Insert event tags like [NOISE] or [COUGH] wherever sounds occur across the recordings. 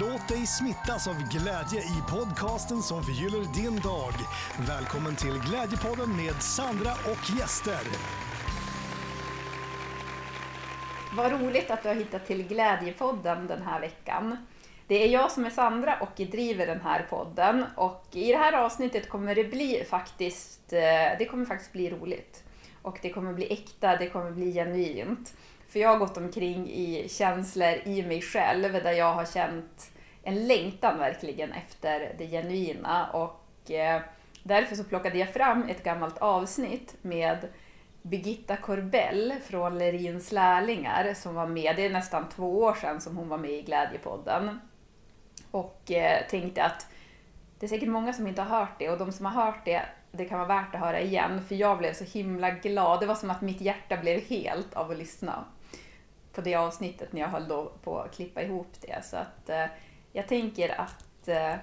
Låt dig smittas av glädje i podcasten som förgyller din dag. Välkommen till Glädjepodden med Sandra och gäster. Vad roligt att du har hittat till Glädjepodden den här veckan. Det är jag som är Sandra och driver den här podden och i det här avsnittet kommer det bli faktiskt, eh, det kommer faktiskt bli roligt. Och det kommer bli äkta, det kommer bli genuint. För jag har gått omkring i känslor i mig själv där jag har känt en längtan verkligen efter det genuina och eh, därför så plockade jag fram ett gammalt avsnitt med Birgitta Korbell från Lerins lärlingar som var med, det är nästan två år sedan som hon var med i Glädjepodden. Och eh, tänkte att det är säkert många som inte har hört det och de som har hört det, det kan vara värt att höra igen för jag blev så himla glad. Det var som att mitt hjärta blev helt av att lyssna på det avsnittet när jag höll då på att klippa ihop det. Så att eh, jag tänker att eh,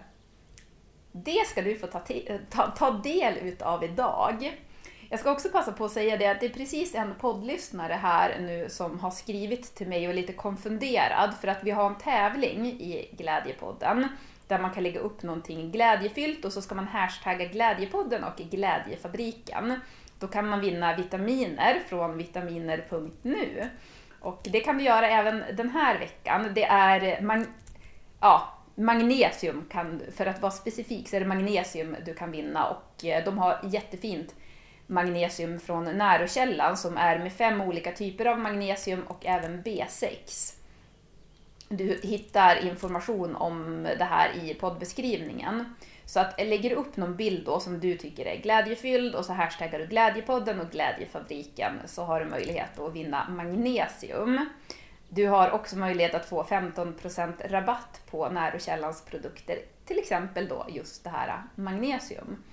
det ska du få ta, eh, ta, ta del utav idag. Jag ska också passa på att säga det att det är precis en poddlyssnare här nu som har skrivit till mig och är lite konfunderad för att vi har en tävling i Glädjepodden där man kan lägga upp någonting glädjefyllt och så ska man hashtagga Glädjepodden och Glädjefabriken. Då kan man vinna vitaminer från vitaminer.nu. Och det kan du göra även den här veckan. Det är mag ja, magnesium, kan, för att vara specifik så är det magnesium du kan vinna och eh, de har jättefint magnesium från Närokällan som är med fem olika typer av magnesium och även B6. Du hittar information om det här i poddbeskrivningen. Så att lägger du upp någon bild då som du tycker är glädjefylld och så hashtaggar du Glädjepodden och Glädjefabriken så har du möjlighet att vinna magnesium. Du har också möjlighet att få 15% rabatt på Närokällans produkter, till exempel då just det här magnesium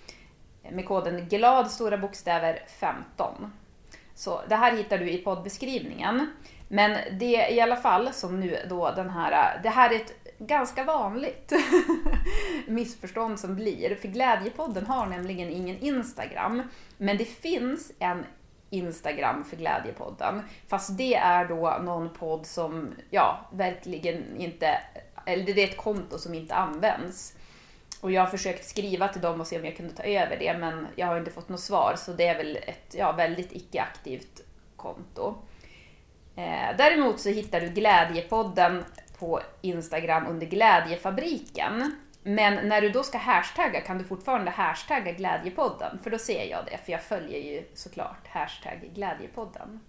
med koden GLAD stora bokstäver 15. Så det här hittar du i poddbeskrivningen. Men det är i alla fall som nu då den här, det här är ett ganska vanligt [LAUGHS] missförstånd som blir. För Glädjepodden har nämligen ingen Instagram. Men det finns en Instagram för Glädjepodden. Fast det är då någon podd som, ja, verkligen inte, eller det är ett konto som inte används. Och jag har försökt skriva till dem och se om jag kunde ta över det, men jag har inte fått något svar, så det är väl ett ja, väldigt icke-aktivt konto. Eh, däremot så hittar du Glädjepodden på Instagram under Glädjefabriken. Men när du då ska hashtagga kan du fortfarande hashtagga Glädjepodden, för då ser jag det, för jag följer ju såklart hashtag Glädjepodden.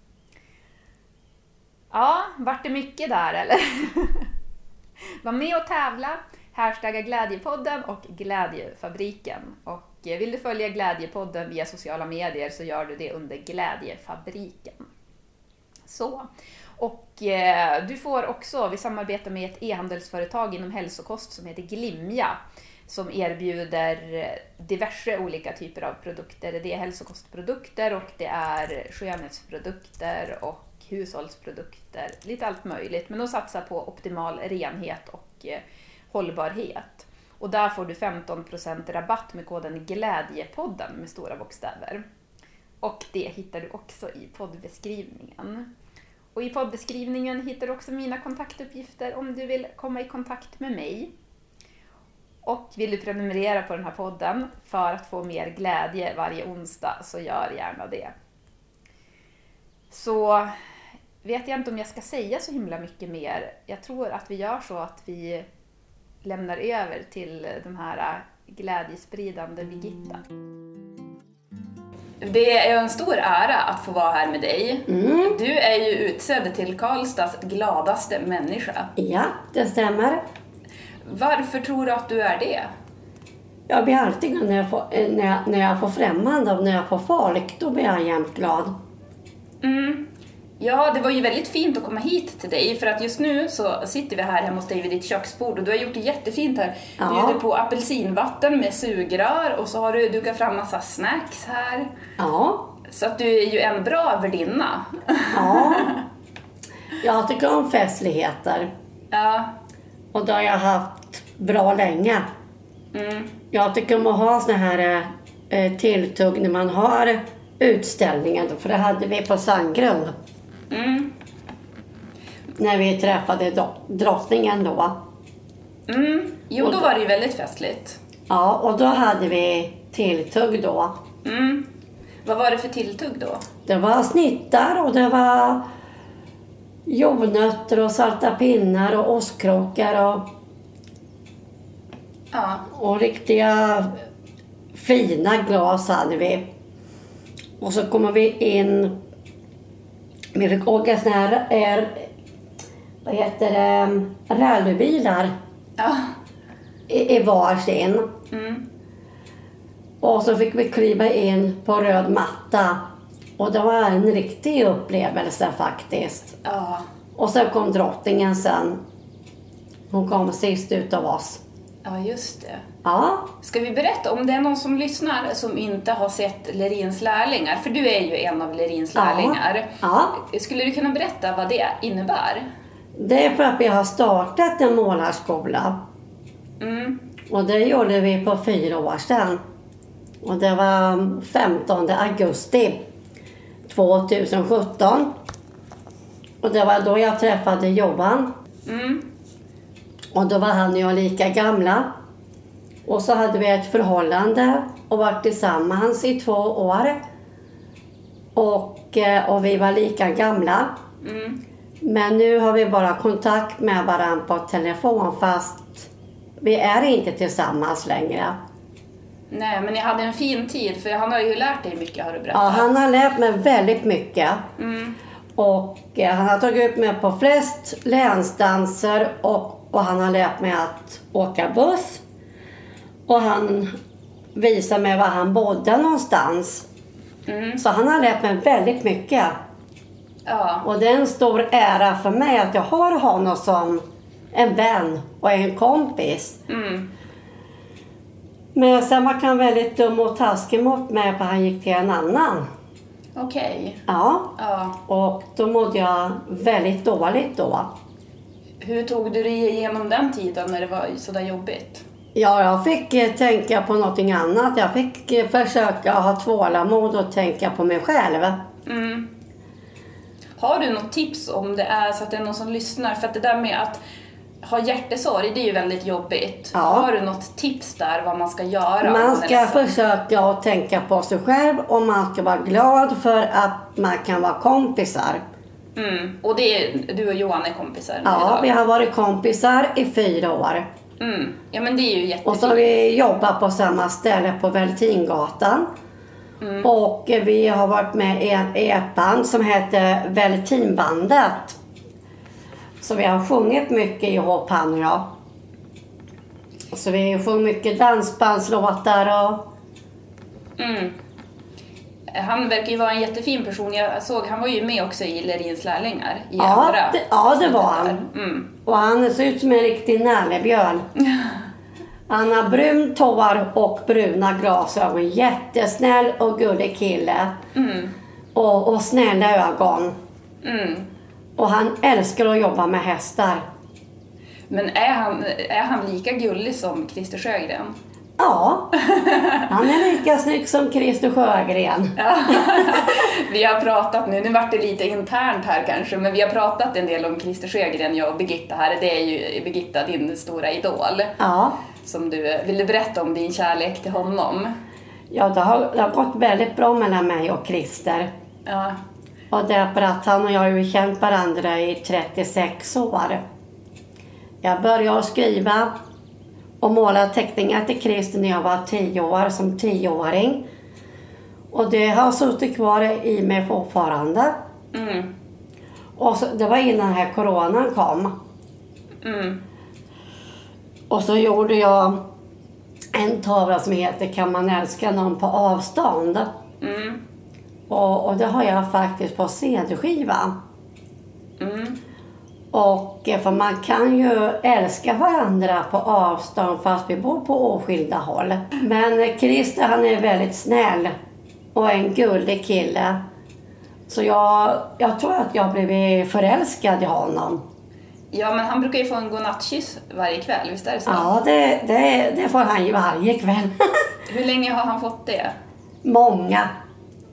Ja, vart det mycket där eller? [LAUGHS] Var med och tävla hashtagga Glädjepodden och Glädjefabriken. Och eh, vill du följa Glädjepodden via sociala medier så gör du det under Glädjefabriken. Så. Och eh, du får också, vi samarbetar med ett e-handelsföretag inom hälsokost som heter Glimja som erbjuder eh, diverse olika typer av produkter. Det är hälsokostprodukter och det är skönhetsprodukter och hushållsprodukter, lite allt möjligt. Men de satsar på optimal renhet och eh, hållbarhet. Och där får du 15% rabatt med koden Glädjepodden med stora bokstäver. Och det hittar du också i poddbeskrivningen. Och i poddbeskrivningen hittar du också mina kontaktuppgifter om du vill komma i kontakt med mig. Och vill du prenumerera på den här podden för att få mer glädje varje onsdag så gör gärna det. Så vet jag inte om jag ska säga så himla mycket mer. Jag tror att vi gör så att vi lämnar över till den här glädjespridande Birgitta. Mm. Det är en stor ära att få vara här med dig. Mm. Du är ju utsedd till Karlstads gladaste människa. Ja, det stämmer. Varför tror du att du är det? Jag blir alltid när jag får, när jag, när jag får främmande och när jag får folk. Då blir jag jämt glad. Mm. Ja, det var ju väldigt fint att komma hit till dig för att just nu så sitter vi här hemma hos dig vid ditt köksbord och du har gjort det jättefint här. Du ja. bjuder på apelsinvatten med sugrör och så har du dukat fram massa snacks här. Ja. Så att du är ju en bra värdinna. Ja. Jag tycker om festligheter. Ja. Och det har jag haft bra länge. Mm. Jag tycker om att ha såna här eh, tilltugg när man har utställningar, för det hade vi på Sandgrund. Mm. När vi träffade drottningen då. Mm. Jo, då var det ju väldigt festligt. Ja, och då hade vi tilltugg då. Mm. Vad var det för tilltugg då? Det var snittar och det var jordnötter och salta pinnar och ostkrokar och, Ja. och riktiga fina glas hade vi. Och så kommer vi in, vi fick åka såna här, är, vad heter det, rallybilar Ja. i, i varsin. Mm. Och så fick vi kliva in på röd matta. Och det var en riktig upplevelse faktiskt. Ja. Och sen kom drottningen sen. Hon kom sist ut av oss. Ja, just det. Ja, Ska vi berätta om det är någon som lyssnar som inte har sett Lerins lärlingar? För du är ju en av Lerins Ja. lärlingar. ja. Skulle du kunna berätta vad det innebär? Det är för att vi har startat en målarskola. Mm. Och det gjorde vi på fyra år sedan. Och det var 15 augusti 2017. Och det var då jag träffade Johan. Mm. Och då var han och jag lika gamla. Och så hade vi ett förhållande och varit tillsammans i två år. Och, eh, och vi var lika gamla. Mm. Men nu har vi bara kontakt med varandra på telefon fast vi är inte tillsammans längre. Nej, men ni hade en fin tid för han har ju lärt dig mycket har du berättat. Ja, han har lärt mig väldigt mycket. Mm. Och eh, han har tagit upp mig på flest länsdanser och, och han har lärt mig att åka buss. Och han visar mig var han bodde någonstans. Mm. Så han har lärt mig väldigt mycket. Ja. Och det är en stor ära för mig att jag har honom som en vän och en kompis. Mm. Men sen var han väldigt dum och taskig mot mig för han gick till en annan. Okej. Ja, Ja. och då mådde jag väldigt dåligt då. Hur tog du dig igenom den tiden när det var sådär jobbigt? Ja, jag fick eh, tänka på någonting annat. Jag fick eh, försöka ha tålamod och tänka på mig själv. Mm. Har du något tips om det är så att det är någon som lyssnar? För att det där med att ha hjärtesorg, det är ju väldigt jobbigt. Ja. Har du något tips där vad man ska göra? Man ska försöka att tänka på sig själv och man ska vara glad för att man kan vara kompisar. Mm. Och det är, du och Johan är kompisar Ja, idag? vi har varit kompisar i fyra år. Mm. Ja men det är ju Och jättefint. så har vi jobbat på samma ställe på Veltingatan. Mm. Och vi har varit med i ett band som heter Veltinbandet. Så vi har sjungit mycket ihop han och jag. Så vi sjunger mycket dansbandslåtar och... Mm. Han verkar ju vara en jättefin person. Jag såg, han var ju med också i Lerins lärlingar. I Ja, andra det, ja, det var han. Mm. Och han ser ut som en riktig nallebjörn. [LAUGHS] Han har brunt hår och bruna glasögon. Jättesnäll och gullig kille. Mm. Och, och snälla ögon. Mm. Och han älskar att jobba med hästar. Men är han, är han lika gullig som Christer Sjögren? Ja, [LAUGHS] han är lika snygg som Christer Sjögren. [LAUGHS] Vi har pratat nu, nu vart det lite internt här kanske, men vi har pratat en del om Christer Sjögren, jag och Birgitta här. Det är ju Birgitta, din stora idol. Ja, Som du, vill du berätta om din kärlek till honom? ja det, har, det har gått väldigt bra mellan mig och Christer. Ja. Och det är för att han och jag har ju känt varandra i 36 år. Jag började skriva och måla teckningar till Christer när jag var 10 år, som 10-åring. Och det har suttit kvar i mig fortfarande. Mm. Och så, det var innan den här coronan kom. Mm. Och så gjorde jag en tavla som heter Kan man älska någon på avstånd? Mm. Och, och det har jag faktiskt på CD-skiva. Mm. Och eh, för man kan ju älska varandra på avstånd fast vi bor på åskilda håll. Men Christer han är väldigt snäll och en gullig kille. Så jag, jag tror att jag blev förälskad i honom. Ja, men han brukar ju få en godnattkyss varje kväll, visst är det så? Ja, det, det, det får han ju varje kväll. [LAUGHS] Hur länge har han fått det? Många.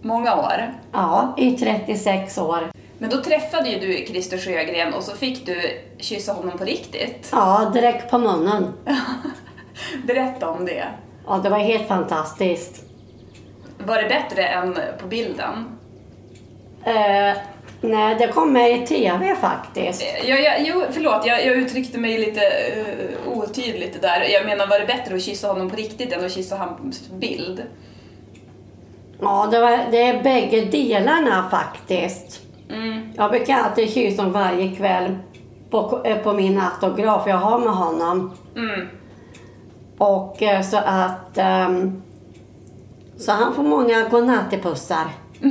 Många år? Ja, i 36 år. Men då träffade ju du Christer Sjögren och så fick du kyssa honom på riktigt. Ja, direkt på munnen. [LAUGHS] Berätta om det. Ja, det var helt fantastiskt. Var det bättre än på bilden? Eh, nej, det kom med i TV faktiskt. Jag, jag, jo, förlåt, jag, jag uttryckte mig lite uh, otydligt där. Jag menar, var det bättre att kyssa honom på riktigt än att kyssa hans bild? Ja, det, var, det är bägge delarna faktiskt. Mm. Jag brukar alltid kyssa honom varje kväll på, eh, på min autograf jag har med honom. Mm. Och eh, så att... ehm, så han får många godnattpussar. [LAUGHS]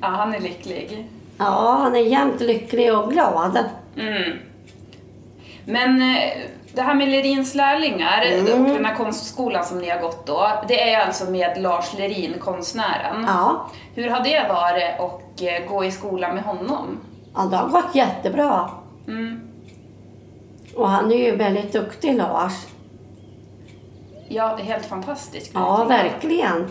Ja, han är lycklig. Ja, han är jämt lycklig och glad. Mm. Men eh, det här med Lerins lärlingar Mm. och den här konstskolan som ni har gått då, det är alltså med Lars Lerin, konstnären. Ja, Hur har det varit att eh, gå i skolan med honom? ja det har gått jättebra. Mm. Och han är ju väldigt duktig, Lars. Ja, det är helt fantastiskt. Ja, verkligen.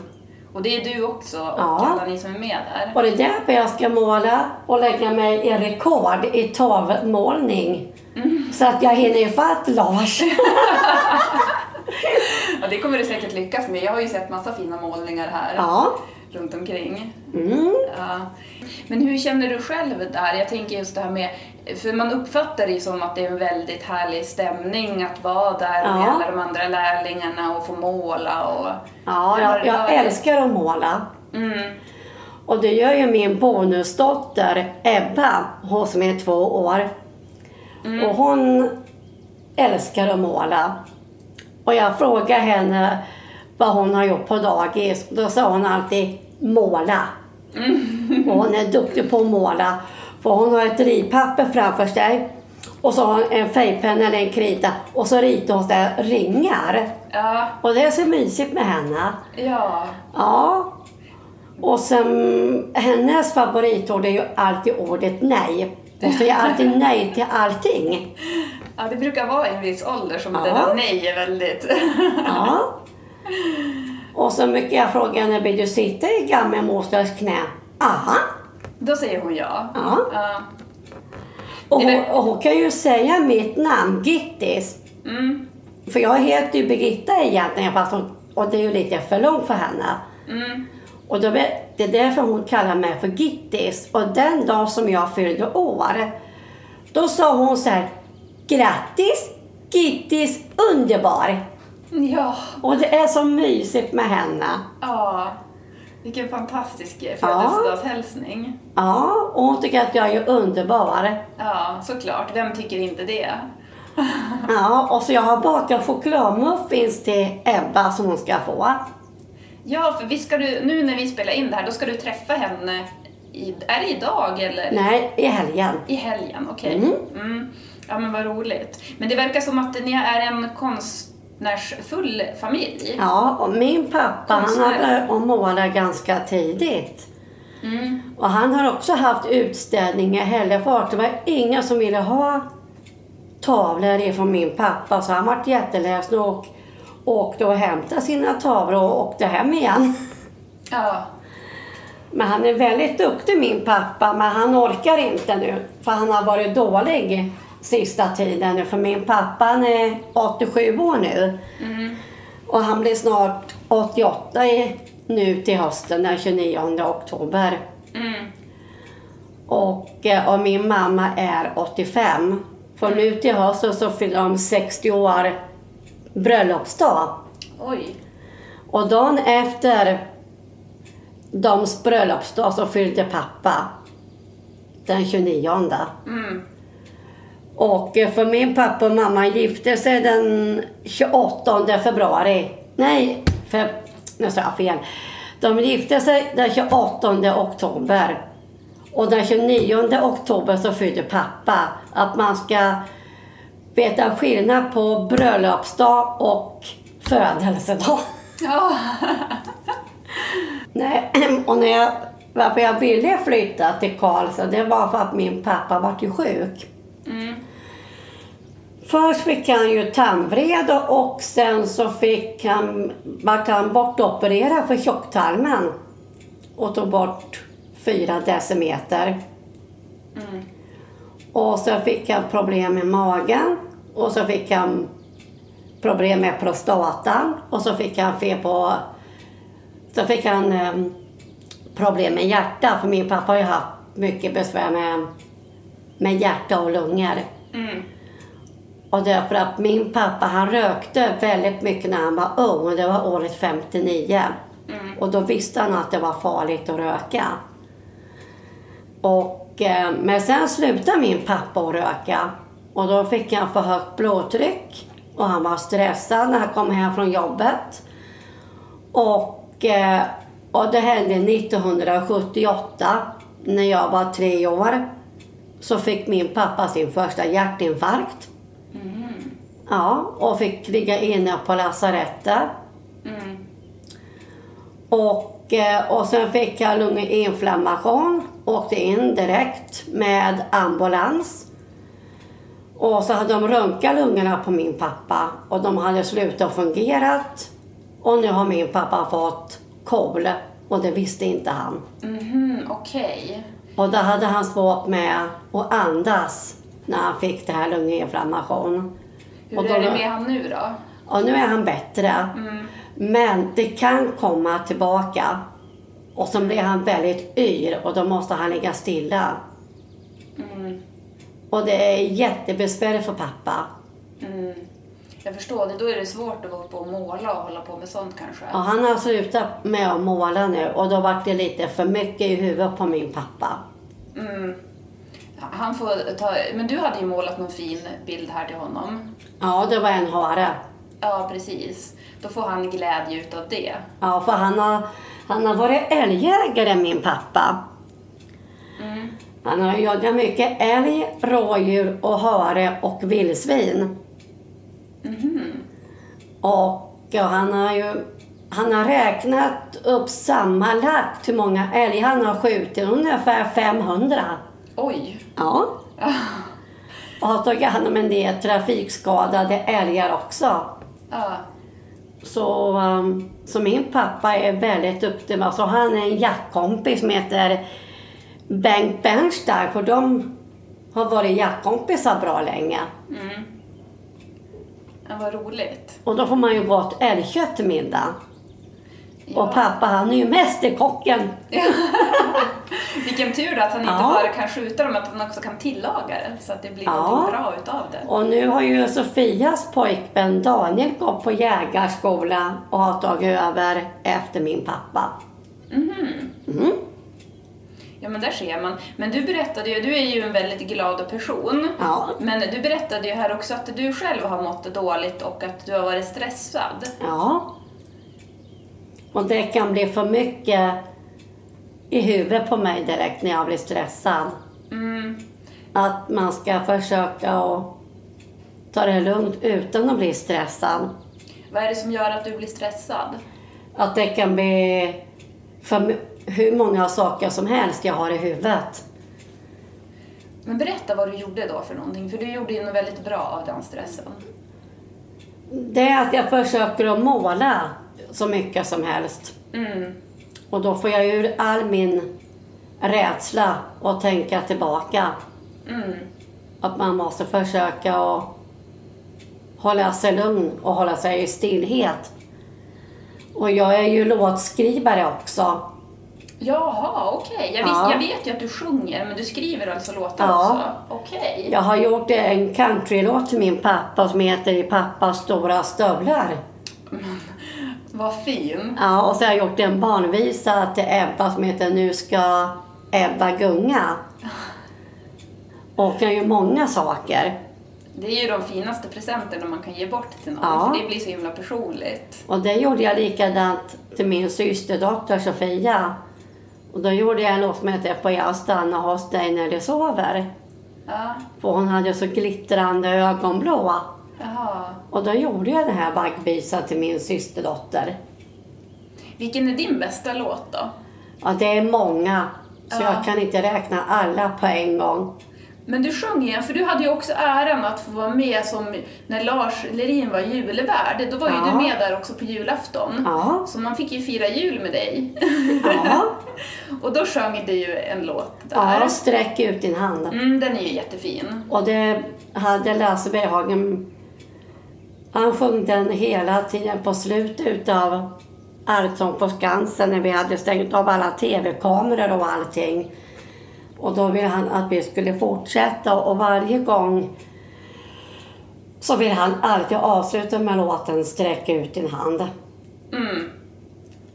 Och det är du också och Ja. alla ni som är med där. Och det är därför jag ska måla och lägga mig i rekord i tavmålning. Så att jag hinner ifatt Lars. [LAUGHS] [LAUGHS] Ja, det kommer du säkert lyckas med. Jag har ju sett massa fina målningar här Ja. Runt omkring. Mm. Ja. Men hur känner du själv där? Jag tänker just det här med, för man uppfattar det som att det är en väldigt härlig stämning att vara där med Ja. alla de andra lärlingarna och få måla och... Ja, jag, jag älskar att måla. Mm. Och det gör ju min bonusdotter Ebba, hon som är två år. Och hon älskar att måla. Och jag frågar henne vad hon har gjort på dagis. Då sa hon alltid måla. Och hon är duktig på att måla. För hon har ett ritpapper framför sig. Och så har hon en färgpenna eller en krita. Och så ritar hon där ringar. Ja, Och det är så mysigt med henne. ja. Ja. Och sen hennes favoritord är ju alltid ordet nej. Hon säger alltid nej till allting. Ja, det brukar vara en viss ålder som Ja. det där nej är väldigt... Ja. Och så mycket jag frågar henne, vill du sitta i gammelmosters knä? Aha. Då säger hon ja. Ja. Ja. Och hon, och hon kan ju säga mitt namn, Gittis. Mm. För jag heter ju Birgitta egentligen, fast hon, och det är ju lite för långt för henne. Mm. Och då, det är därför hon kallar mig för Gittis. Och den dag som jag fyllde år, då sa hon så här, grattis Gittis, underbar! Ja. Och det är så mysigt med henne. Ja. Vilken fantastisk födelsedagshälsning. Ja, och hon tycker att jag är underbar. Ja, såklart. Vem tycker inte det? [LAUGHS] Ja, och så jag har bakat chokladmuffins till Ebba som hon ska få. Ja, för vi ska du, nu när vi spelar in det här, då ska du träffa henne. I, är det idag eller? Nej, i helgen. I helgen, okej. Mm. Mm. Ja, men vad roligt. Men det verkar som att ni är en konstnärsfull familj. Ja, och min pappa han Konstnär. har börjat måla ganska tidigt. Mm. Och han har också haft utställningar i Hällefors. Det var ingen som ville ha tavlor ifrån min pappa så han vart jätteledsen och åkte och hämtade sina tavlor och åkte hem igen. Ja. Men han är väldigt duktig min pappa men han orkar inte nu för han har varit dålig sista tiden för min pappa han är 87 år nu. Mm. Och han blir snart 88 i, nu till hösten den 29 oktober. Mm. Och, eh, och min mamma är 85. För nu till hösten så fyller de 60 år bröllopsdag. Oj. Och dagen efter dems bröllopsdag så fyllde pappa den 29. Mm. Och eh, för min pappa och mamma gifte sig den 28 februari. Nej, för, nu sa jag fel. De gifte sig den 28 oktober. Och den 29 oktober så fyllde pappa. Att man ska veta skillnad på bröllopsdag och födelsedag. Ja. [LAUGHS] Nej, [CLEARS THROAT] och när jag, varför jag ville flytta till Karlstad det var för att min pappa var ju sjuk. Mm. Först fick han ju tandvred och sen så fick han, vart han bortopererad för tjocktarmen och tog bort fyra decimeter. Och så fick han problem med magen. Och så fick han problem med prostatan. Och så fick han fel på... Så fick han eh, problem med hjärta. För min pappa har ju haft mycket besvär med, med hjärta och lungor. Mm. Och därför att min pappa han rökte väldigt mycket när han var ung och det var året 59. Och då visste han att det var farligt att röka. Och, eh, men sen slutade min pappa att röka och då fick han för högt blodtryck och han var stressad när han kom hem från jobbet. Och, eh, och det hände 1978 när jag var tre år. Så fick min pappa sin första hjärtinfarkt. Ja, och fick ligga inne på lasarettet. Mm. Och, eh, och sen fick jag lunginflammation. Åkte in direkt med ambulans. Och så hade de röntgat lungorna på min pappa och de hade slutat fungerat. Och nu har min pappa fått KOL och det visste inte han. Mhm, okej. Och då hade han svårt med att andas när han fick det här lunginflammation. Hur Och då- är det med han nu då? Och nu är han bättre. Men det kan komma tillbaka. Och så blir han väldigt yr och då måste han ligga stilla. Och det är jättebesvärligt för pappa. Mm. Jag förstår det. Då är det svårt att vara uppe och måla och hålla på med sånt kanske. Och han har slutat med att måla nu och då vart det lite för mycket i huvudet på min pappa. Mm. Han får ta... Men du hade ju målat någon fin bild här till honom. Ja, det var en hare. Ja, precis. Då får han glädje utav det. Ja, för han har, han har varit älgjägare, min pappa. Han har jagat mycket älg, rådjur och hare och vildsvin. Och, och han har ju han har räknat upp sammanlagt hur många älgar han har skjutit, ungefär 500. Oj! Ja. Och har tagit hand om en del trafikskadade älgar också. Ja. Så, um, så min pappa är väldigt duktig. Alltså han är en jaktkompis som heter Bengt Bernstein. För de har varit jaktkompisar bra länge. ja, vad roligt. Och då får man ju gott älgkött till middag. Och pappa han är ju mästerkocken. [LAUGHS] Vilken tur att han inte Ja. bara kan skjuta dem, att han också kan tillaga det. Så att det blir Ja. något bra utav det. Och nu har ju Sofias pojkvän Daniel gått på jägarskola och har tagit över efter min pappa. Ja, men där ser man. Men du berättade ju, du är ju en väldigt glad person. Ja. Men du berättade ju här också att du själv har mått dåligt och att du har varit stressad. Ja. Och det kan bli för mycket i huvudet på mig direkt när jag blir stressad. Mm. Att man ska försöka att ta det lugnt utan att bli stressad. Vad är det som gör att du blir stressad? Att det kan bli för hur många saker som helst jag har i huvudet. Men berätta vad du gjorde då för någonting, för du gjorde ju något väldigt bra av den stressen. Det är att jag försöker att måla så mycket som helst. Mm. Och då får jag ur all min rädsla och tänka tillbaka. Mm. Att man måste försöka att hålla sig lugn och hålla sig i stillhet. Och jag är ju låtskrivare också. Jaha, okej. Jag, visst- Ja. jag vet ju att du sjunger, men du skriver alltså låtar Ja. också? Okej. Jag har gjort en countrylåt till min pappa som heter I pappas stora stövlar. Vad fin. Ja, och så har jag gjort en barnvisa till Ebba som heter Nu ska Ebba gunga. Och jag gör många saker. Det är ju de finaste presenterna man kan ge bort till någon, Ja. för det blir så himla personligt. Och det gjorde jag likadant till min systerdotter Sofia. Och då gjorde jag en låt som heter Får jag stanna hos dig när du sover? Ja. För hon hade så glittrande ögonblå. Jaha. Och då gjorde jag den här vaggvisan till min systerdotter. Vilken är din bästa låt då? Ja, det är många. Så Ja. jag kan inte räkna alla på en gång. Men du sjöng igen, för du hade ju också äran att få vara med som när Lars Lerin var julvärd. Då var ju Ja. du med där också på julafton. Ja. Så man fick ju fira jul med dig. Ja, [LAUGHS] Och då sjöng du ju en låt där. ja sträck ut din hand. Mm, den är ju jättefin. Och det hade Lasse Berghagen. Han sjöng den hela tiden på slutet utav Allsång på Skansen när vi hade stängt av alla tv-kameror och allting. Och då ville han att vi skulle fortsätta och varje gång så vill han alltid avsluta med låten Sträck ut din hand. Mm.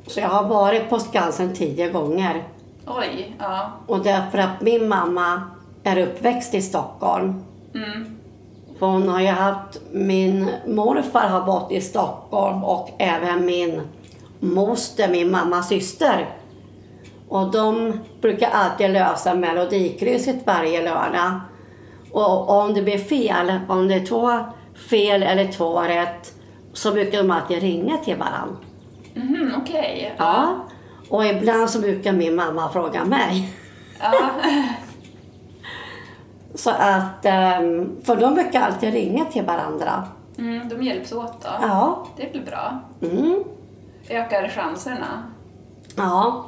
Så jag har varit på Skansen tio gånger. Oj, ja. Och därför att min mamma är uppväxt i Stockholm. Mm. Hon har ju haft, min morfar har bott i Stockholm och även min moster, min mammas syster. Och de brukar alltid lösa Melodikrysset varje lördag. Och om det blir fel, om det är två fel eller två rätt, så brukar de alltid ringa till varandra. Mhm, okej. Ja. Och ibland så brukar min mamma fråga mig. Ja. [LAUGHS] Så att, ehm, för de brukar alltid ringa till varandra. Mm, de hjälps åt då. Ja. Det blir bra. Mm. Ökar chanserna. Ja.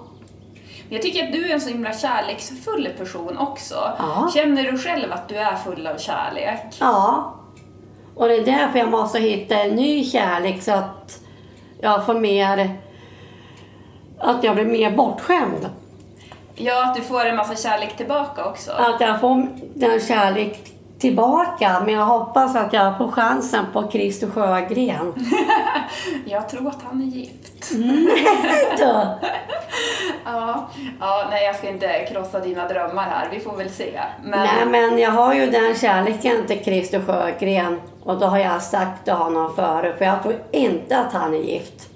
Men Jag tycker att du är en så himla kärleksfull person också. Ja. Känner du själv att du är full av kärlek? Ja. Och det är därför jag måste hitta en ny kärlek så att jag får mer... Att jag blir mer bortskämd. Ja, att du får en massa kärlek tillbaka också. Att jag får den kärlek tillbaka. Men jag hoppas att jag får chansen på Christer Sjögren. [LAUGHS] Jag tror att han är gift. [LAUGHS] Då. Ja, ja, nej jag ska inte krossa dina drömmar här, vi får väl se. Men, Nej men jag har ju den kärleken till Christer Sjögren. Och då har jag sagt till honom förut. För jag tror inte att han är gift.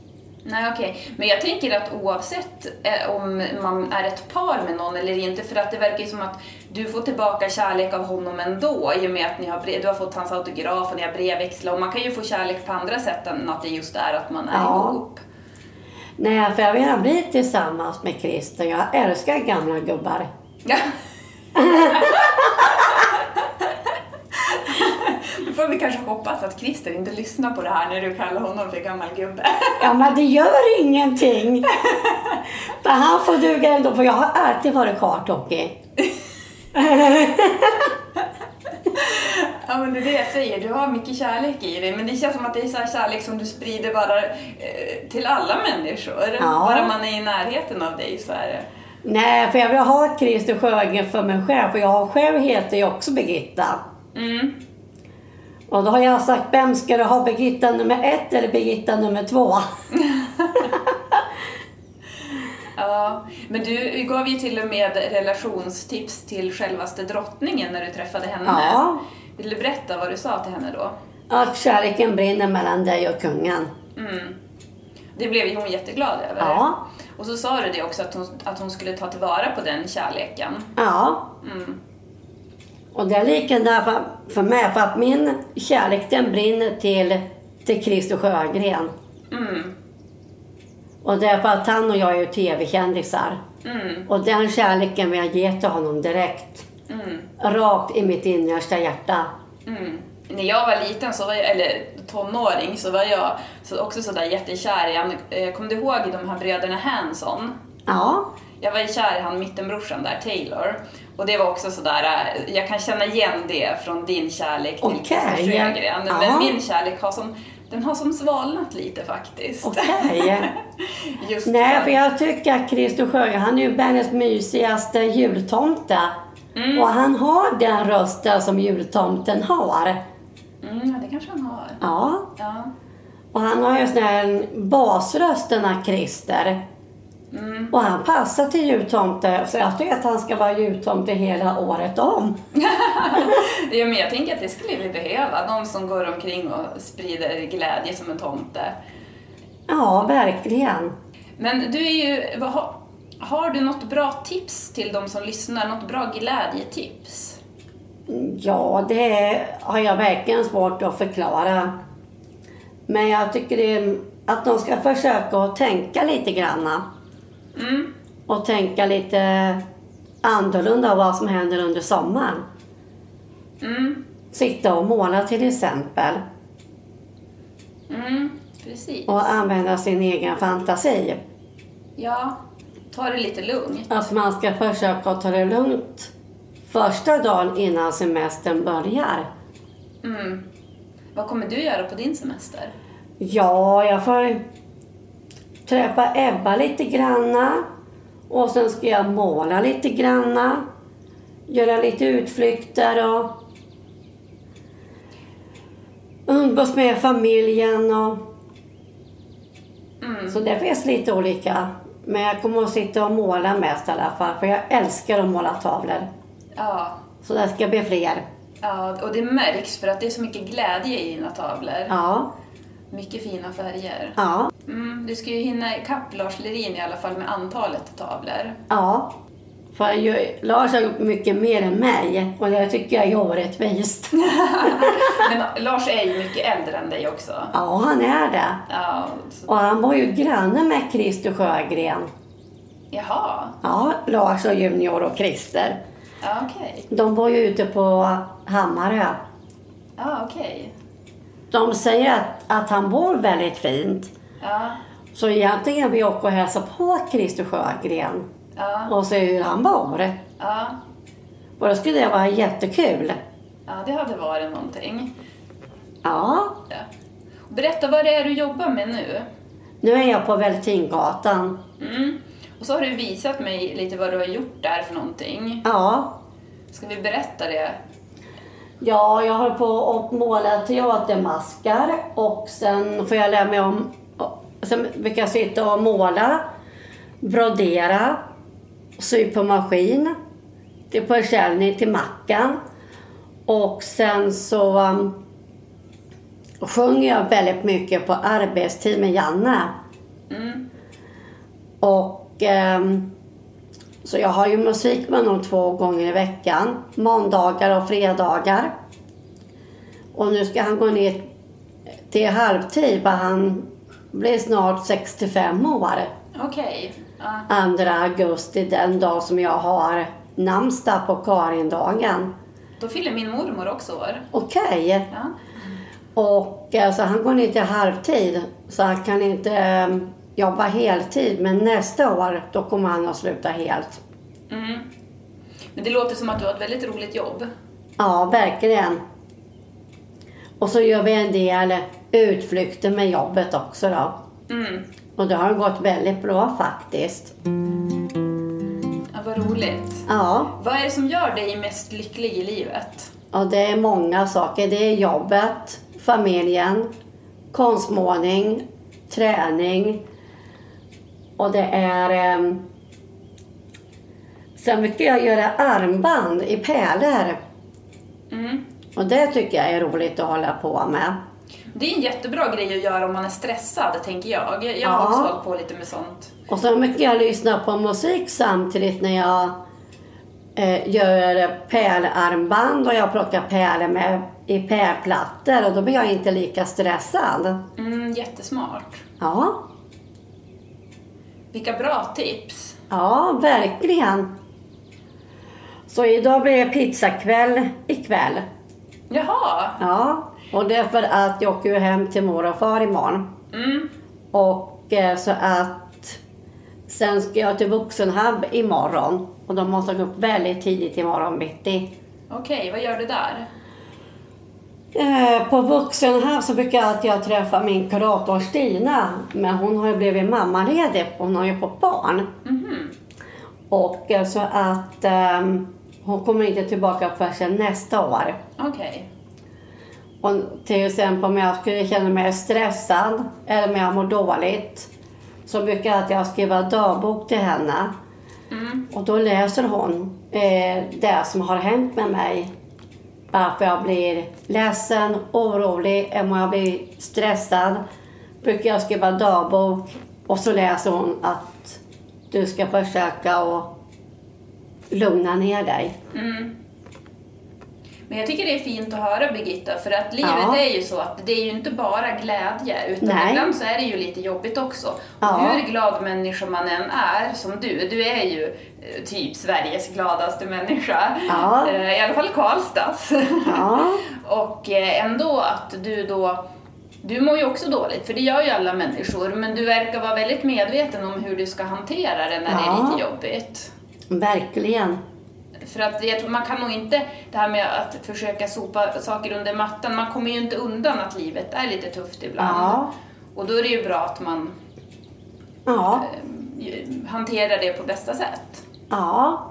Nej okej. Men jag tänker att oavsett eh, om man är ett par med någon eller inte, för att det verkar ju som att du får tillbaka kärlek av honom ändå i och med att ni har brev, du har fått hans autograf och ni har brevväxlat och man kan ju få kärlek på andra sätt än att det just är att man är Ja. ihop. Nej, för jag vill bli tillsammans med Christer. Jag älskar gamla gubbar. Ja. [LAUGHS] [LAUGHS] Får vi kanske hoppas att Christer inte lyssnar på det här när du kallar honom för gammal gubbe. [LAUGHS] Ja, men det gör ingenting. för han får duga ändå, för jag har alltid varit karthockey. Ja men det är det jag säger, du har mycket kärlek i dig men det känns som att det är så här kärlek som du sprider bara eh, till alla människor. Ja. Bara man är i närheten av dig så är det. Nej, för jag vill ha Christer Sjögren för mig själv, för jag själv heter ju också Birgitta. Mm. Och då har jag sagt, vem ska du ha? Birgitta nummer ett eller Birgitta nummer två? [LAUGHS] Ja, men du gav ju till och med relationstips till självaste drottningen när du träffade henne. Ja. Vill du berätta vad du sa till henne då? Att kärleken brinner mellan dig och kungen. Mm. Det blev ju hon jätteglad över. Ja. Och så sa du det också att hon, att hon skulle ta tillvara på den kärleken. Ja. Mm. Och det är likadant för, för mig, för att min kärlek den brinner till, till Christer Sjögren. Mm. Och det är för att han och jag är ju tv-kändisar. Mm. Och den kärleken vill jag ge till honom direkt. Mm. Rakt i mitt innersta hjärta. Mm. När jag var liten, så var jag, eller tonåring, så var jag så också sådär jättekär i han. eh, Kommer du ihåg de här bröderna Hanson? Ja. Jag var kär i han mittenbrorsan där, Taylor. Och det var också sådär, eh, jag kan känna igen det från din kärlek till Okej. Christer Sjögren. Ja. Men min kärlek har som, den har som svalnat lite faktiskt. Okej. [LAUGHS] Just Nej, för jag tycker att Christer Sjögren, han är ju världens mysigaste jultomte. Mm. Och han har den rösten som jultomten har. Mm, ja, det kanske han har. Ja. Ja. Och han har ju sån här basrösten av Christer. Mm. Och han passar till jultomte. Så jag tycker att han ska vara jultomte hela året om. [LAUGHS] Ja, men jag tänker att det skulle vi behöva. De som går omkring och sprider glädje som en tomte. Ja, verkligen. Men du är ju, har, har du något bra tips till de som lyssnar? Något bra glädjetips? Ja, det har jag verkligen svårt att förklara. Men jag tycker att de ska försöka att tänka lite granna. Mm. Och tänka lite annorlunda vad som händer under sommaren. Mm, Sitta och måla till exempel. mm, precis. Och använda sin egen fantasi. Ja, ta det lite lugnt. Att man ska försöka ta det lugnt första dagen innan semestern börjar. Mm. Vad kommer du göra på din semester? Ja, jag får träffa Ebba lite granna. Och sen ska jag måla lite granna. Göra lite utflykter och umgås med familjen. Och... Mm. Så det finns lite olika. Men jag kommer att sitta och måla mest i alla fall. För jag älskar att måla tavlor. Ja, Så det ska bli fler. ja, och det märks för att det är så mycket glädje i dina tavlor. Ja, Mycket fina färger. ja, Mm, du ska ju hinna ikapp Lars Lerin i alla fall med antalet tavlor. ja. För ju, Lars har gjort mycket mer än mig. Och det tycker jag är orättvist. [LAUGHS] Men Lars är ju mycket äldre än dig också. Ja, han är det. Ja, så, Och han var ju granne med Christer Sjögren. jaha, Ja, Lars och Junior och Christer. ja okej. De bor ju ute på Hammarö. Ja, okej. De säger att, att han bor väldigt fint. Ja, Så egentligen vill jag åka och hälsa på Christer Sjögren ja, och se hur han bor. ja. Och då skulle det vara jättekul. Ja, det hade varit någonting. Ja. Berätta vad det är du jobbar med nu. nu är jag på Vältingatan. Mm. Och så har du visat mig lite vad du har gjort där för någonting. Ja, Ska vi berätta det? Ja, jag håller på att måla teatermaskar och sen får jag lära mig om... Sen brukar jag sitta och måla, brodera, sy på maskin till försäljning till mackan. Och sen så um, sjunger jag väldigt mycket på arbetstid med Janne. Mm. Och ehm, så jag har ju musik med honom två gånger i veckan. Måndagar och fredagar. Och nu ska han gå ner till halvtid för han blir snart 65 år. Okej. Ja. 2 augusti, den dag som jag har namnsdag på Karindagen. Då fyller min mormor också år. Okej. Ja. Och eh, så han går ner till halvtid. Så han kan inte eh, jobba heltid. Men nästa år, då kommer han att sluta helt. Mm. Men det låter som att du har ett väldigt roligt jobb. Ja, verkligen. Och så gör vi en del utflykter med jobbet också då. Mm. Och det har gått väldigt bra faktiskt. Ja, vad roligt. Ja, Vad är det som gör dig mest lycklig i livet? och det är många saker. Det är jobbet, familjen, konstmålning, träning och det är... Eh, sen brukar jag göra armband i pärlor. Mm. Och det tycker jag är roligt att hålla på med. Det är en jättebra grej att göra om man är stressad, tänker jag. Jag Ja. har också hållit på lite med sånt. Och så mycket jag lyssnar på musik samtidigt när jag eh, gör pärlarmband och jag plockar pärlor med, i pärlplattor och då blir jag inte lika stressad. Mm, jättesmart. Ja, Vilka bra tips. ja verkligen. Så idag blir det pizzakväll ikväll. Jaha. Ja, och det är för att jag åker ju hem till mor och far imorgon. Mm. Och eh, så att sen ska jag till Vuxenhub imorgon. Och då måste gå upp väldigt tidigt imorgon bitti. Okej, vad gör du där? Eh, på Vuxenhub så brukar jag alltid jag träffa min kurator Stina. Men hon har ju blivit mammaledig. Hon har ju fått barn. Mhm. Och eh, så att ehm, hon kommer inte tillbaka förrän nästa år. Okej. Och till exempel om jag skulle känna mig stressad eller om jag mår dåligt så brukar jag att jag skriva dagbok till henne. Mm. Och då läser hon eh, det som har hänt med mig. Varför jag blir ledsen, orolig, om jag blir stressad. Brukar jag skriva dagbok och så läser hon att du ska försöka att lugna ner dig. Mm. Men jag tycker det är fint att höra Birgitta, för att livet Ja. är ju så att det är ju inte bara glädje, utan Nej. ibland så är det ju lite jobbigt också. Ja. Och hur glad människa man än är, som du, du är ju typ Sveriges gladaste människa. Ja. Eh, I alla fall Karlstads. Ja. [LAUGHS] Och eh, ändå att du då du mår ju också dåligt, för det gör ju alla människor, men du verkar vara väldigt medveten om hur du ska hantera det när det är Ja. lite jobbigt. Verkligen. För att jag tror man kan nog inte, det här med att försöka sopa saker under mattan, man kommer ju inte undan att livet är lite tufft ibland. Ja. Och då är det ju bra att man Ja. eh, hanterar det på bästa sätt. Ja.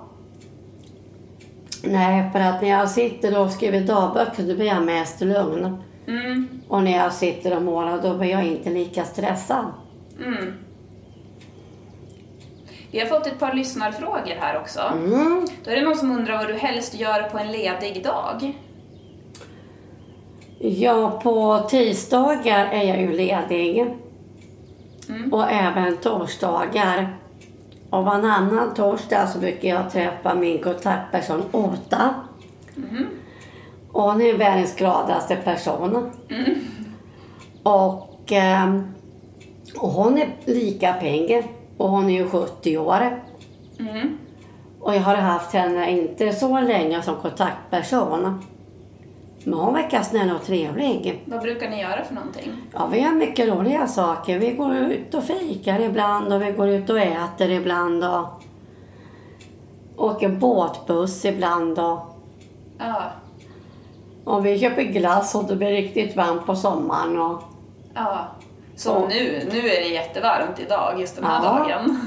Nej, för att när jag sitter och skriver dagböcker då blir jag mest lugn. Mm, Och när jag sitter och målar då blir jag inte lika stressad. mm. Vi har fått ett par lyssnarfrågor här också. Mm. Då är det någon som undrar vad du helst gör på en ledig dag. Ja, på tisdagar är jag ju ledig. Mm. Och även torsdagar. Och varannan torsdag så brukar jag träffa min kontaktperson Ota. Mhm. Och hon är världens gladaste person. Mm. Och, ehm, och hon är lika pigg. Och hon är ju 70 år. Mm. Och jag har haft henne inte så länge som kontaktperson. Men hon verkar snäll och trevlig. Vad brukar ni göra för någonting? Ja, vi gör mycket roliga saker. Vi går ut och fikar ibland och vi går ut och äter ibland och åker båtbuss ibland och, Ja, och vi köper glass och det blir riktigt varmt på sommaren. Och, ja. Som Och- nu, nu är det jättevarmt idag, just den här Ja. dagen.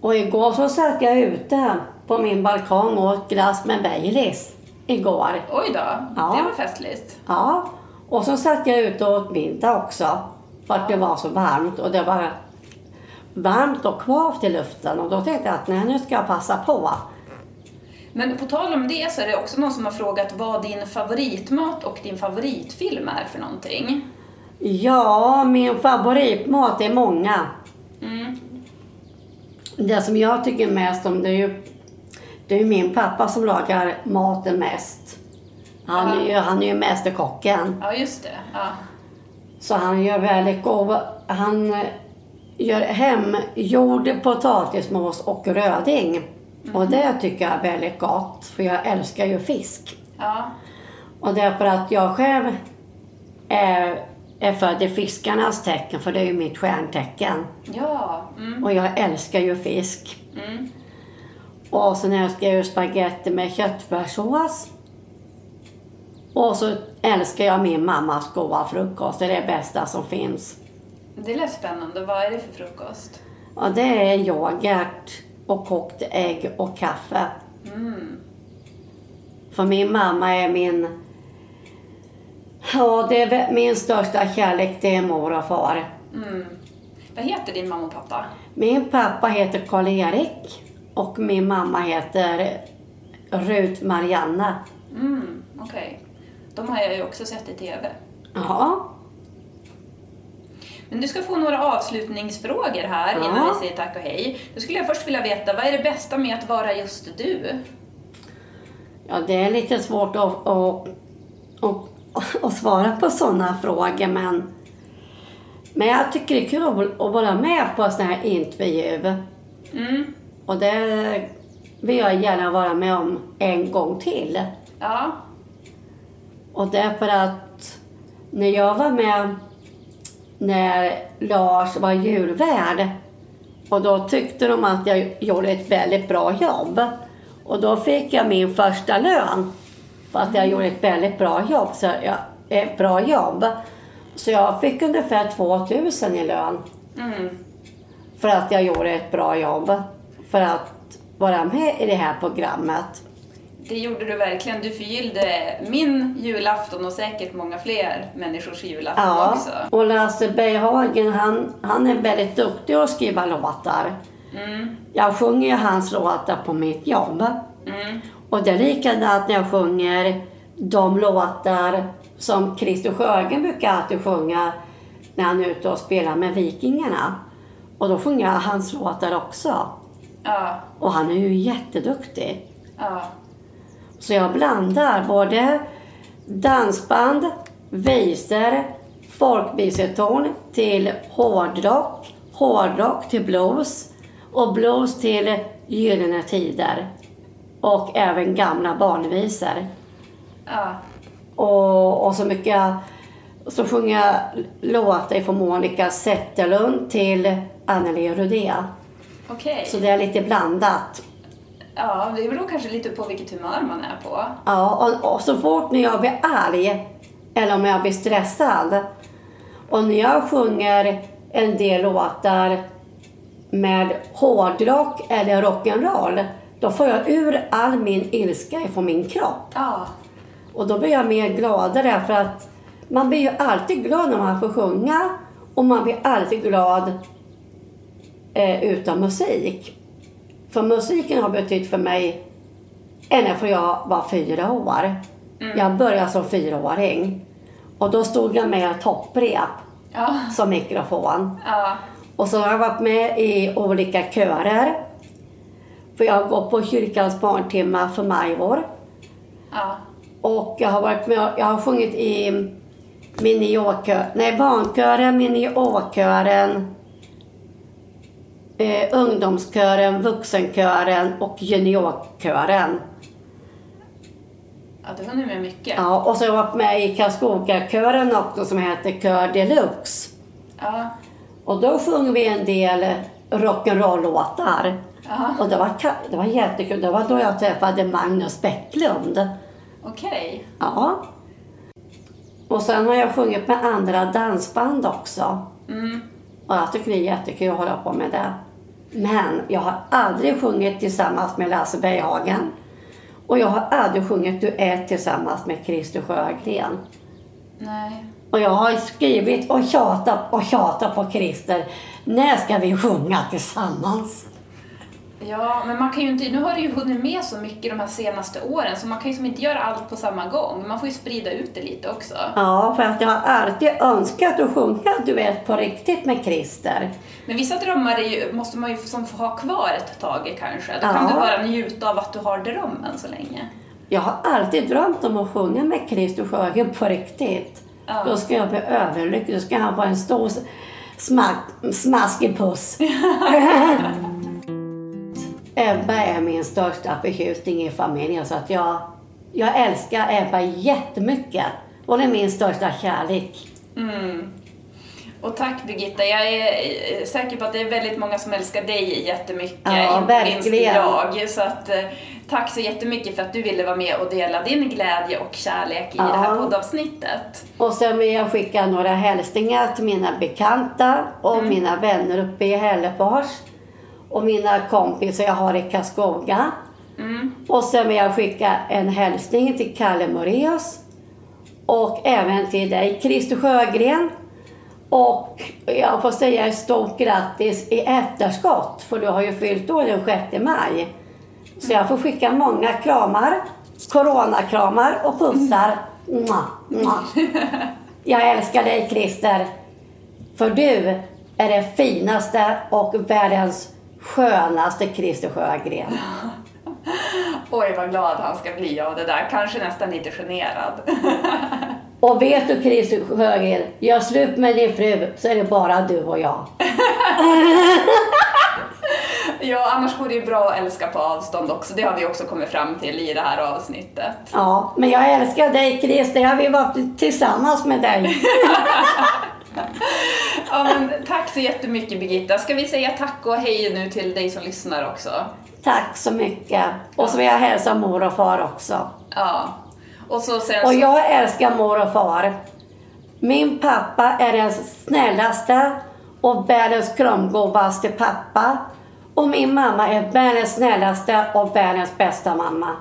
och igår så satt jag ute på min balkong och åt glass med Baileys. Igår. Oj då, Ja. det var festligt. Ja, och så satt jag ute och åt middag också. För att det var så varmt och det var varmt och kvavt i luften. Och då tänkte jag att nej, nu ska jag passa på. Men på tal om det så är det också någon som har frågat vad din favoritmat och din favoritfilm är för någonting. Ja, min favoritmat är många. Mm. Det som jag tycker mest om det är ju, det är min pappa som lagar maten mest. Han är ju, han är ju mästerkocken. Ja, just det. Ja. Så han gör väldigt god... Han eh, gör hemgjord potatismos och röding. Och det tycker jag är väldigt gott, för jag älskar ju fisk. Ja. Och därför att jag själv är, är född i fiskarnas tecken, för det är ju mitt stjärntecken. Ja. Mm. Och jag älskar ju fisk. Mm. Och sen älskar jag spagetti med köttfärssås. Och så älskar jag min mammas goda frukost. Det är det bästa som finns. Det lät spännande. Vad är det för frukost? Och det är yoghurt och kokt ägg och kaffe. Mm. För min mamma är min... Ja, det är min största kärlek, det är mor och far. Mm. Vad heter din mamma och pappa? Min pappa heter Karl-Erik och min mamma heter Rut Marianna. Mm. Okej. De har jag ju också sett i TV. Ja, Men du ska få några avslutningsfrågor här Ja. innan vi säger tack och hej. Då skulle jag först vilja veta, vad är det bästa med att vara just du? ja det är lite svårt att, att, att, att svara på sådana frågor men, men jag tycker det är kul att, att vara med på en sån här intervju. Mm. Och det vill jag gärna vara med om en gång till. Ja. Och därför att när jag var med när Lars var djurvärd och då tyckte de att jag gjorde ett väldigt bra jobb. Och då fick jag min första lön för att jag gjorde ett väldigt bra jobb. Så jag, ett bra jobb. Så jag fick ungefär 2000 i lön Mm. för att jag gjorde ett bra jobb. För att vara med i det här programmet. Det gjorde du verkligen. Du förgyllde min julafton och säkert många fler människors julafton Ja, också. och Lasse Berghagen han, han är väldigt duktig att skriva låtar. Mm. Jag sjunger ju hans låtar på mitt jobb. Mm. Och det är likadant när jag sjunger de låtar som Christer Sjögren brukar alltid sjunga när han är ute och spelar med Vikingarna. Och då sjunger jag hans låtar också. Ja. Och han är ju jätteduktig. Ja. Så jag blandar både dansband, visor, folkviseton till hårdrock, hårdrock till blues och blues till Gyllene Tider. Och även gamla barnvisor. Ja. Och, och så mycket så sjunger jag låtar från Monica Zetterlund till Anneli Rudé. Okej. Så det är lite blandat. Ja, det beror kanske lite på vilket humör man är på. Ja, och, och så fort när jag blir arg eller om jag blir stressad och när jag sjunger en del låtar med hårdrock eller rock'n'roll då får jag ur all min ilska ifrån min kropp. Ja. Och då blir jag mer gladare för att man blir ju alltid glad när man får sjunga och man blir alltid glad eh, utan musik. För musiken har betytt för mig ända från jag var fyra år. Jag började som fyraåring. Och då stod jag med topprep Ja. som mikrofon. Ja. Och så har jag varit med i olika körer. För jag gått på kyrkans barntimmar för Majvor. Ja. Och jag har varit med jag har sjungit i miniåkör, nej barnkören, miniåkören, eh, ungdomskören, vuxenkören och juniorkören. Ja, det var nu med mycket. Ja, och så har jag varit med i Karlskogakören också som heter Kör Deluxe. Ja. Och då sjunger vi en del rock'n'roll-låtar. Och det var, det var jättekul. Det var då jag träffade Magnus Bäcklund. Okej. Ja. Och sen har jag sjungit med andra dansband också. Mm. Och jag tycker det är jättekul att hålla på med det. Men jag har aldrig sjungit tillsammans med Lasse Berghagen. Och jag har aldrig sjungit duett tillsammans med Christer Sjögren. Nej. Och jag har skrivit och tjatat och tjatat på Christer. När ska vi sjunga tillsammans? Ja, men man kan ju inte, nu har du ju hunnit med så mycket de här senaste åren så man kan ju som inte göra allt på samma gång. Man får ju sprida ut det lite också. Ja, för att jag har alltid önskat att sjunga duett på riktigt med Christer. Men vissa drömmar ju, måste man ju som få ha kvar ett tag kanske. Då Ja. kan du bara njuta av att du har drömmen så länge. Jag har alltid drömt om att sjunga med Christer Sjögren på riktigt. Ja. Då ska jag bli överlycklig. Då ska han få en stor smaskig puss. [LAUGHS] [LAUGHS] Ebba är min största förtjusning i familjen så att jag, jag älskar Ebba jättemycket. Hon är min största kärlek. Mm. Och tack Birgitta, jag är eh, säker på att det är väldigt många som älskar dig jättemycket. Ja, inte minst verkligen. jag. Så att, eh, tack så jättemycket för att du ville vara med och dela din glädje och kärlek i Ja. det här poddavsnittet. Och sen vill jag skicka några hälsningar till mina bekanta och mina vänner uppe i Hällefors. Och mina kompisar jag har i Karlskoga. Mm. Och sen vill jag skicka en hälsning till Kalle Moreus. Och även till dig Christer Sjögren. Och jag får säga ett stort grattis i efterskott. För du har ju fyllt år den 6 maj. Så jag får skicka många kramar. Coronakramar och pussar. Mwah, mwah. Jag älskar dig Christer. För du är det finaste och världens skönaste Christer Sjögren. [LAUGHS] Oj vad glad han ska bli av det där, kanske nästan lite generad. [LAUGHS] Och vet du Christer Sjögren, gör slut med din fru så är det bara du och jag. [LAUGHS] ja, annars går det ju bra att älska på avstånd också, det har vi också kommit fram till i det här avsnittet. Ja, men jag älskar dig Christer, jag vill vara tillsammans med dig. Ja, men tack så jättemycket Birgitta. Ska vi säga tack och hej nu till dig som lyssnar också? Tack så mycket. Och så vill jag hälsa mor och far också. Ja. Och så sen Och jag älskar mor och far. Min pappa är den snällaste och världens kramgodaste pappa. Och min mamma är världens snällaste och världens bästa mamma.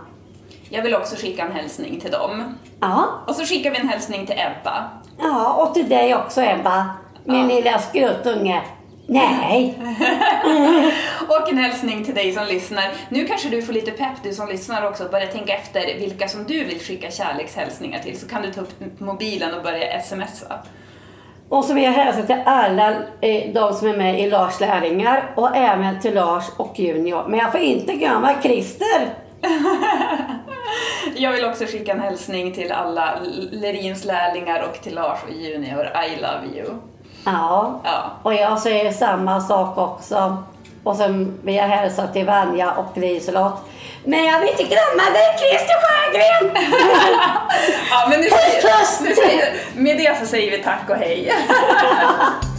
Jag vill också skicka en hälsning till dem. Ja, Och så skickar vi en hälsning till Ebba. Ja och till dig också Ebba. Min Ja. lilla skruttunge. Nej, [LAUGHS] Och en hälsning till dig som lyssnar. Nu kanske du får lite pepp, du som lyssnar också, börja tänka efter vilka som du vill skicka kärlekshälsningar till. Så kan du ta upp mobilen och börja smsa. Och så vill jag hälsa till alla eh, de som är med i Lars lärlingar och även till Lars och Junior. Men jag får inte glömma Christer. [LAUGHS] Jag vill också skicka en hälsning till alla Lerins lärlingar och till Lars och Junior. I love you. Ja, Ja. och jag säger samma sak också. Och sen vill jag hälsa till Vanja och Liselott. Men jag vill inte glömma dig Christer Sjögren! [LAUGHS] Ja, men nu säger, nu säger, med det så säger vi tack och hej. [LAUGHS]